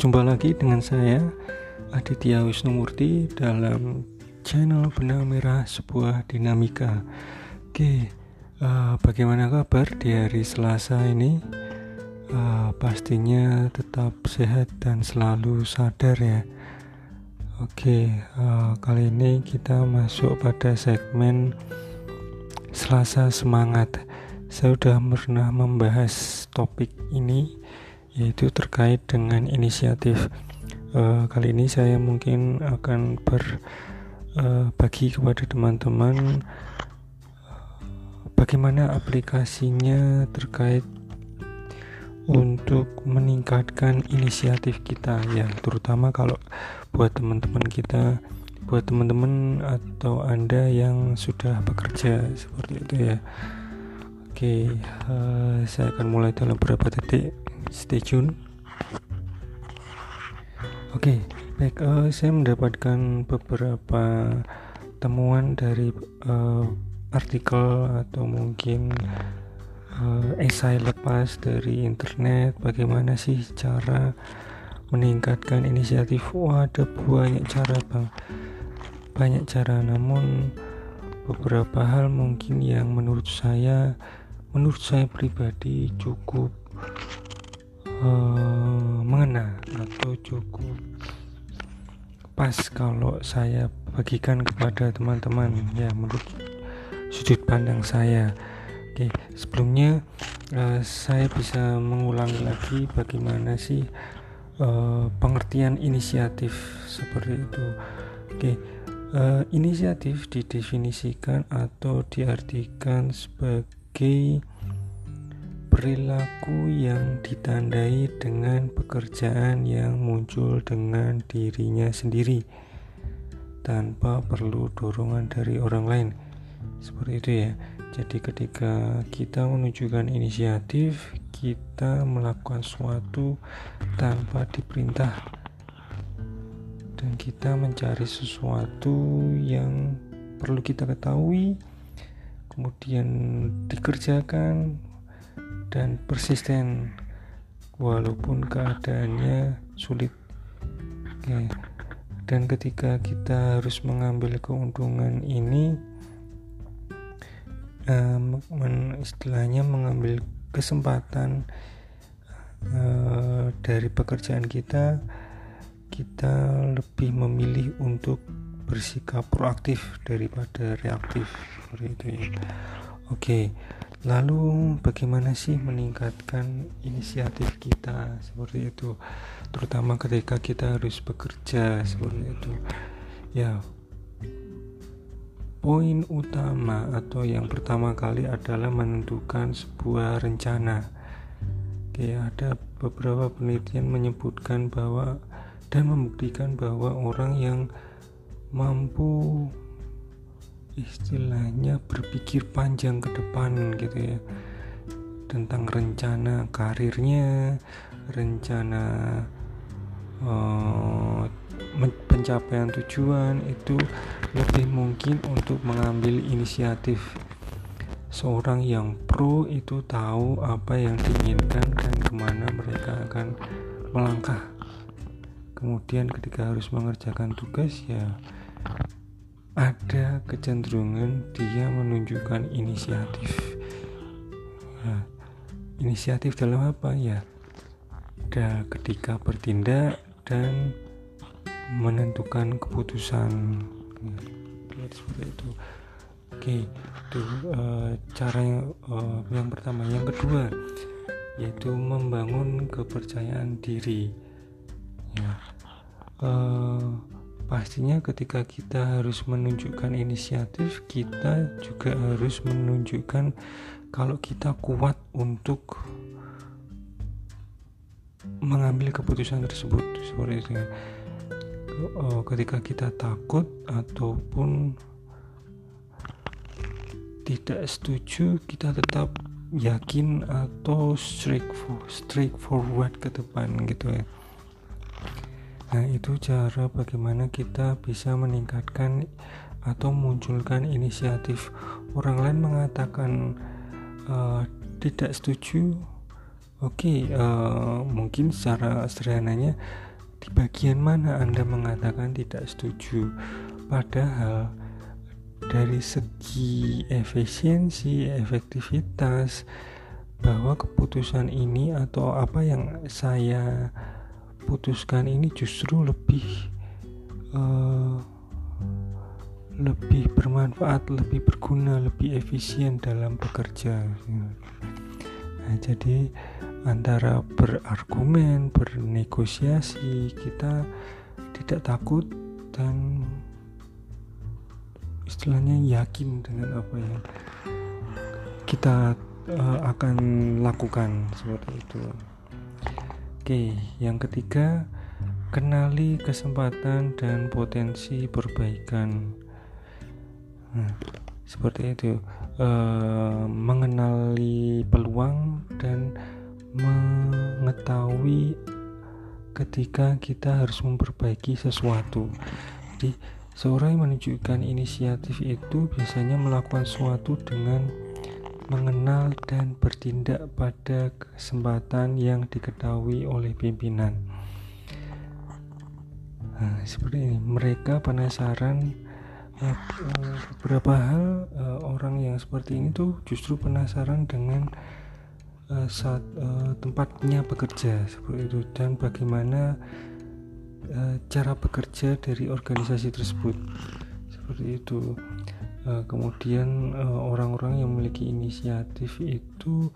Berjumpa lagi dengan saya Aditya Wisnumurti dalam channel Benang Merah Sebuah Dinamika. Oke, uh, bagaimana kabar di hari Selasa ini? Uh, pastinya tetap sehat dan selalu sadar ya. Oke, uh, kali ini kita masuk pada segmen Selasa Semangat. Saya sudah pernah membahas topik ini yaitu terkait dengan inisiatif. Uh, kali ini saya mungkin akan berbagi uh, kepada teman-teman uh, bagaimana aplikasinya terkait untuk meningkatkan inisiatif kita ya. Terutama kalau buat teman-teman kita buat teman-teman atau anda yang sudah bekerja seperti itu ya. Oke uh, saya akan mulai dalam beberapa detik stay tune. Oke okay, baik uh, saya mendapatkan beberapa temuan dari uh, artikel atau mungkin uh, esai lepas dari internet. Bagaimana sih cara meningkatkan inisiatif? Wah ada banyak cara bang. Banyak cara namun beberapa hal mungkin yang menurut saya menurut saya pribadi cukup uh, mengena atau cukup pas kalau saya bagikan kepada teman-teman ya menurut sudut pandang saya. Oke sebelumnya uh, saya bisa mengulangi lagi bagaimana sih uh, pengertian inisiatif seperti itu. Oke uh, inisiatif didefinisikan atau diartikan sebagai perilaku yang ditandai dengan pekerjaan yang muncul dengan dirinya sendiri tanpa perlu dorongan dari orang lain. Seperti itu ya. Jadi ketika kita menunjukkan inisiatif kita melakukan sesuatu tanpa diperintah. Dan kita mencari sesuatu yang perlu kita ketahui kemudian dikerjakan dan persisten walaupun keadaannya sulit. Oke. dan ketika kita harus mengambil keuntungan ini um, istilahnya mengambil kesempatan uh, dari pekerjaan kita kita lebih memilih untuk bersikap proaktif daripada reaktif seperti itu ya. Oke Lalu bagaimana sih meningkatkan inisiatif kita seperti itu? Terutama ketika kita harus bekerja seperti itu. Ya poin utama atau yang pertama kali adalah menentukan sebuah rencana. Oke, ada beberapa penelitian menyebutkan bahwa dan membuktikan bahwa orang yang mampu istilahnya berpikir panjang ke depan gitu ya. Tentang rencana karirnya rencana uh, pencapaian tujuan itu lebih mungkin untuk mengambil inisiatif. Seorang yang pro itu tahu apa yang diinginkan dan ke mana mereka akan melangkah. Kemudian ketika harus mengerjakan tugas ya ada kecenderungan dia menunjukkan inisiatif. Nah, inisiatif dalam apa? Ya ada ketika bertindak dan menentukan keputusan. Ya, seperti itu. Oke itu uh, cara yang, uh, yang pertama. Yang kedua yaitu membangun kepercayaan diri. Ya uh, pastinya ketika kita harus menunjukkan inisiatif kita juga harus menunjukkan kalau kita kuat untuk mengambil keputusan tersebut seperti itu oh, ketika kita takut ataupun tidak setuju kita tetap yakin atau straight forward ke depan gitu ya Nah, itu cara bagaimana kita bisa meningkatkan atau munculkan inisiatif. Orang lain mengatakan uh, tidak setuju. Oke, okay, uh, eh, mungkin secara sederhananya di bagian mana Anda mengatakan tidak setuju padahal dari segi efisiensi, efektivitas bahwa keputusan ini atau apa yang saya putuskan ini justru lebih uh, lebih bermanfaat, lebih berguna, lebih efisien dalam bekerja. Nah, jadi antara berargumen, bernegosiasi, kita tidak takut dan istilahnya yakin dengan apa yang kita uh, akan lakukan seperti itu. Oke, yang ketiga, kenali kesempatan dan potensi perbaikan. Nah, seperti itu, uh, mengenali peluang dan mengetahui ketika kita harus memperbaiki sesuatu. Jadi, seorang yang menunjukkan inisiatif itu biasanya melakukan sesuatu dengan mengenal dan bertindak pada kesempatan yang diketahui oleh pimpinan. Nah, seperti ini, mereka penasaran uh, beberapa hal uh, orang yang seperti ini tuh justru penasaran dengan uh, saat uh, tempatnya bekerja seperti itu dan bagaimana cara bekerja dari organisasi tersebut seperti itu uh, kemudian orang-orang uh, yang memiliki inisiatif itu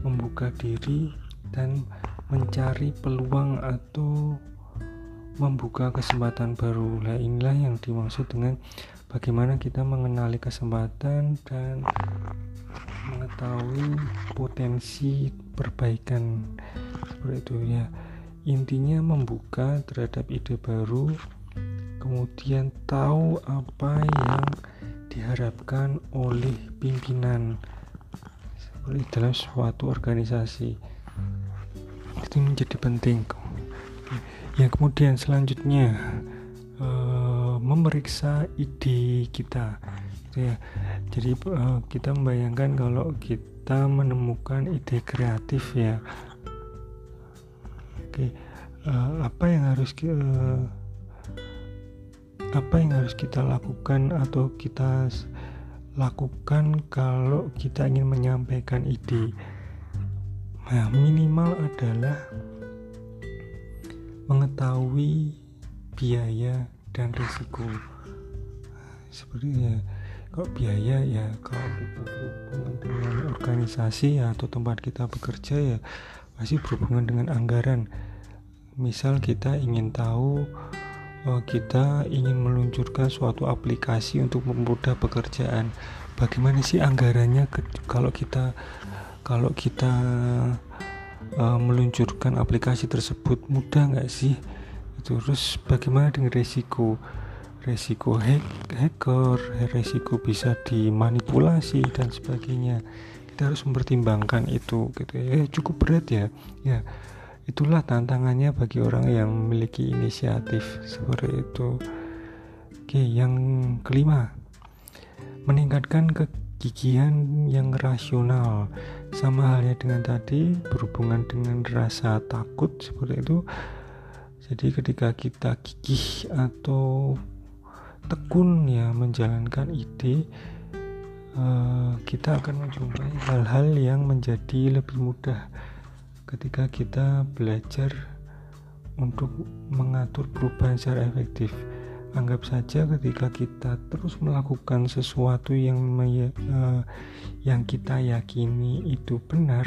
membuka diri dan mencari peluang atau membuka kesempatan baru. Nah, inilah yang dimaksud dengan bagaimana kita mengenali kesempatan dan mengetahui potensi perbaikan seperti itu ya intinya membuka terhadap ide baru kemudian tahu apa yang diharapkan oleh pimpinan seperti dalam suatu organisasi. Itu menjadi penting. Yang kemudian selanjutnya uh, memeriksa ide kita. Gitu ya. Jadi uh, kita membayangkan kalau kita menemukan ide kreatif ya. Oke uh, apa yang harus uh, apa yang harus kita lakukan atau kita lakukan kalau kita ingin menyampaikan ide? Nah minimal adalah mengetahui biaya dan risiko. Seperti ya kalau biaya ya kalau berhubungan dengan organisasi ya, atau tempat kita bekerja ya pasti berhubungan dengan anggaran. Misal kita ingin tahu kita ingin meluncurkan suatu aplikasi untuk mempermudah pekerjaan bagaimana sih anggarannya kalau kita kalau kita uh, meluncurkan aplikasi tersebut mudah nggak sih terus bagaimana dengan resiko resiko hack, hacker, resiko bisa dimanipulasi dan sebagainya. Kita harus mempertimbangkan itu gitu ya. Eh, cukup berat ya. Ya. Itulah tantangannya bagi orang yang memiliki inisiatif seperti itu. Oke, yang kelima. Meningkatkan kegigihan yang rasional. Sama halnya dengan tadi berhubungan dengan rasa takut seperti itu. Jadi ketika kita gigih atau tekun ya menjalankan ide uh, kita akan menjumpai hal-hal yang menjadi lebih mudah ketika kita belajar untuk mengatur perubahan secara efektif anggap saja ketika kita terus melakukan sesuatu yang uh, yang kita yakini itu benar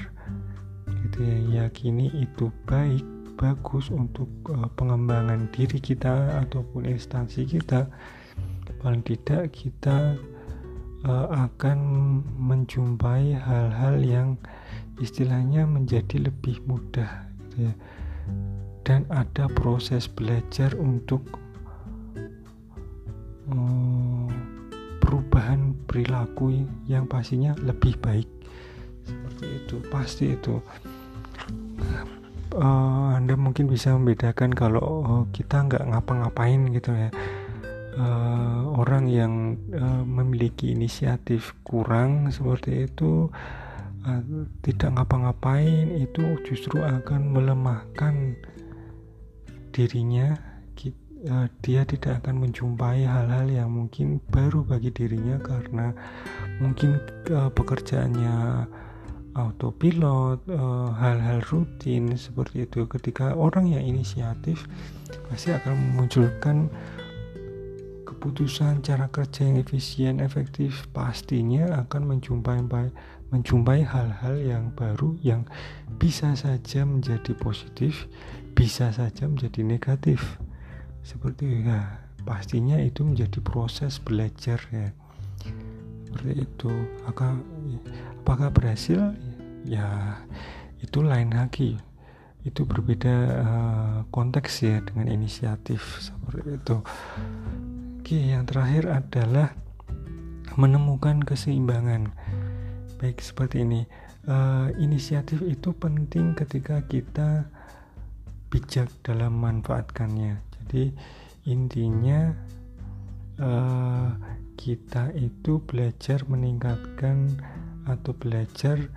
gitu ya yakini itu baik bagus untuk uh, pengembangan diri kita ataupun instansi kita paling tidak kita uh, akan menjumpai hal-hal yang istilahnya menjadi lebih mudah gitu ya. dan ada proses belajar untuk um, perubahan perilaku yang pastinya lebih baik. Seperti itu pasti itu. Uh, anda mungkin bisa membedakan kalau uh, kita nggak ngapa-ngapain gitu ya. Uh, orang yang uh, memiliki inisiatif kurang seperti itu uh, tidak ngapa-ngapain itu justru akan melemahkan dirinya. Uh, dia tidak akan menjumpai hal-hal yang mungkin baru bagi dirinya karena mungkin uh, pekerjaannya autopilot hal hal-hal rutin seperti itu. Ketika orang yang inisiatif pasti akan memunculkan keputusan cara kerja yang efisien efektif pastinya akan menjumpai menjumpai hal-hal yang baru yang bisa saja menjadi positif bisa saja menjadi negatif. Seperti ya pastinya itu menjadi proses belajar ya. Seperti itu. Apakah apakah berhasil? Ya itu lain lagi. Itu berbeda uh, konteks ya dengan inisiatif. Seperti itu Oke, yang terakhir adalah menemukan keseimbangan. Baik seperti ini. Uh, inisiatif itu penting ketika kita bijak dalam manfaatkannya. Jadi intinya uh, kita itu belajar meningkatkan atau belajar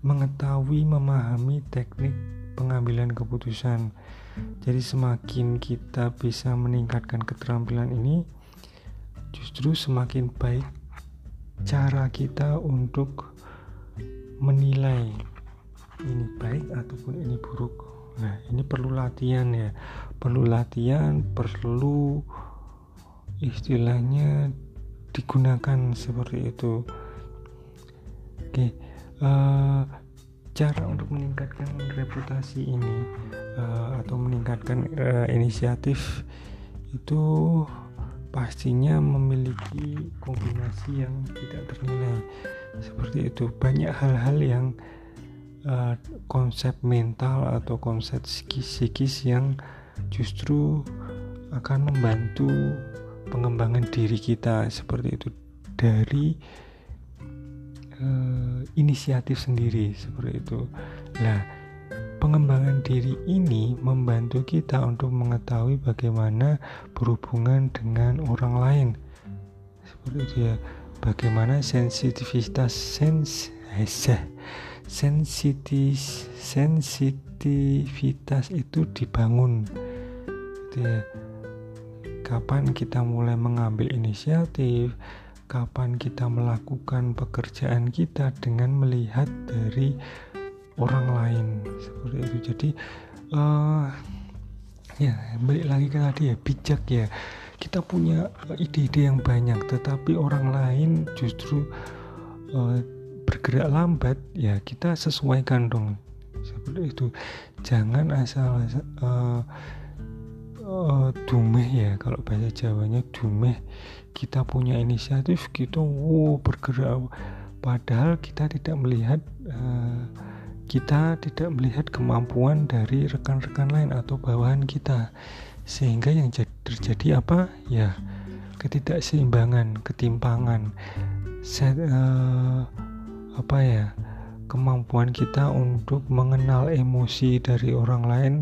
mengetahui memahami teknik pengambilan keputusan. Jadi semakin kita bisa meningkatkan keterampilan ini, justru semakin baik cara kita untuk menilai ini baik ataupun ini buruk. Nah, ini perlu latihan ya. Perlu latihan, perlu istilahnya digunakan seperti itu. Oke, uh, cara untuk meningkatkan reputasi ini uh, atau meningkatkan uh, inisiatif itu pastinya memiliki kombinasi yang tidak ternilai. Seperti itu. Banyak hal-hal yang uh, konsep mental atau konsep psikis yang justru akan membantu pengembangan diri kita. Seperti itu. Dari uh, inisiatif sendiri. Seperti itu. Nah Pengembangan diri ini membantu kita untuk mengetahui bagaimana berhubungan dengan orang lain. Seperti itu ya. Bagaimana sensitivitas sens eh, sensitis sensitivitas itu dibangun. Gitu ya. Kapan kita mulai mengambil inisiatif, kapan kita melakukan pekerjaan kita dengan melihat dari orang lain seperti itu. Jadi uh, ya balik lagi ke tadi ya bijak ya. Kita punya ide-ide yang banyak tetapi orang lain justru uh, bergerak lambat ya kita sesuaikan dong. Seperti itu. Jangan asal uh, uh, dumeh ya kalau bahasa Jawanya dumeh. Kita punya inisiatif kita wow bergerak. Padahal kita tidak melihat uh, kita tidak melihat kemampuan dari rekan-rekan lain atau bawahan kita. Sehingga yang terjadi apa? Ya ketidakseimbangan ketimpangan. Set, uh, apa ya? Kemampuan kita untuk mengenal emosi dari orang lain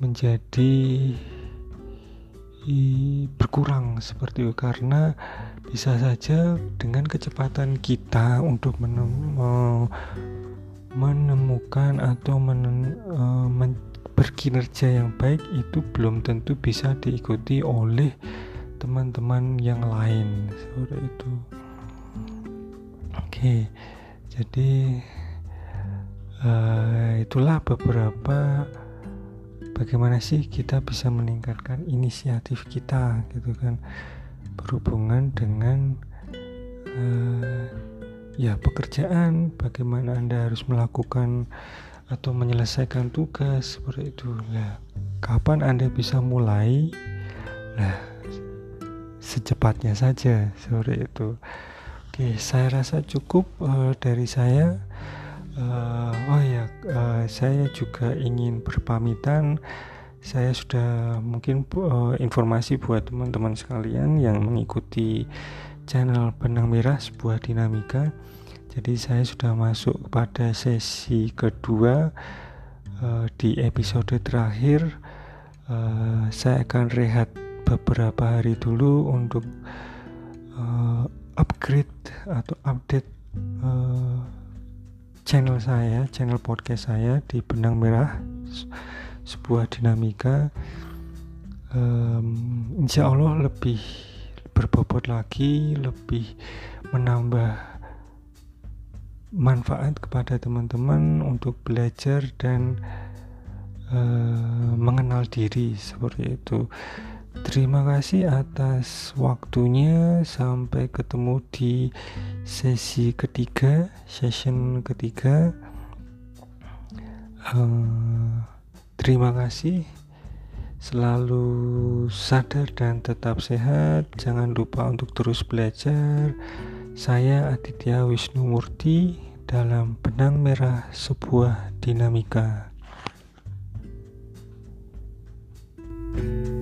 menjadi berkurang seperti itu. Karena bisa saja dengan kecepatan kita untuk menem, menemukan atau men, uh, men, berkinerja yang baik itu belum tentu bisa diikuti oleh teman-teman yang lain. Seperti itu. Oke jadi uh, itulah beberapa bagaimana sih kita bisa meningkatkan inisiatif kita gitu kan berhubungan dengan uh, ya pekerjaan bagaimana anda harus melakukan atau menyelesaikan tugas seperti itu. Lah kapan anda bisa mulai? Nah secepatnya saja seperti itu. Oke saya rasa cukup uh, dari saya. Uh, oh ya uh, saya juga ingin berpamitan. Saya sudah mungkin uh, informasi buat teman-teman sekalian yang mengikuti channel benang merah sebuah dinamika. Jadi saya sudah masuk pada sesi kedua uh, di episode terakhir. Uh, saya akan rehat beberapa hari dulu untuk uh, upgrade atau update uh, channel saya channel podcast saya di benang merah sebuah dinamika. Um, insya Allah lebih berbobot lagi lebih menambah manfaat kepada teman-teman untuk belajar dan uh, mengenal diri seperti itu. Terima kasih atas waktunya. Sampai ketemu di sesi ketiga session ketiga. Uh, terima kasih selalu sadar dan tetap sehat. Jangan lupa untuk terus belajar. Saya Aditya Wisnu Murti dalam benang merah sebuah dinamika. thank you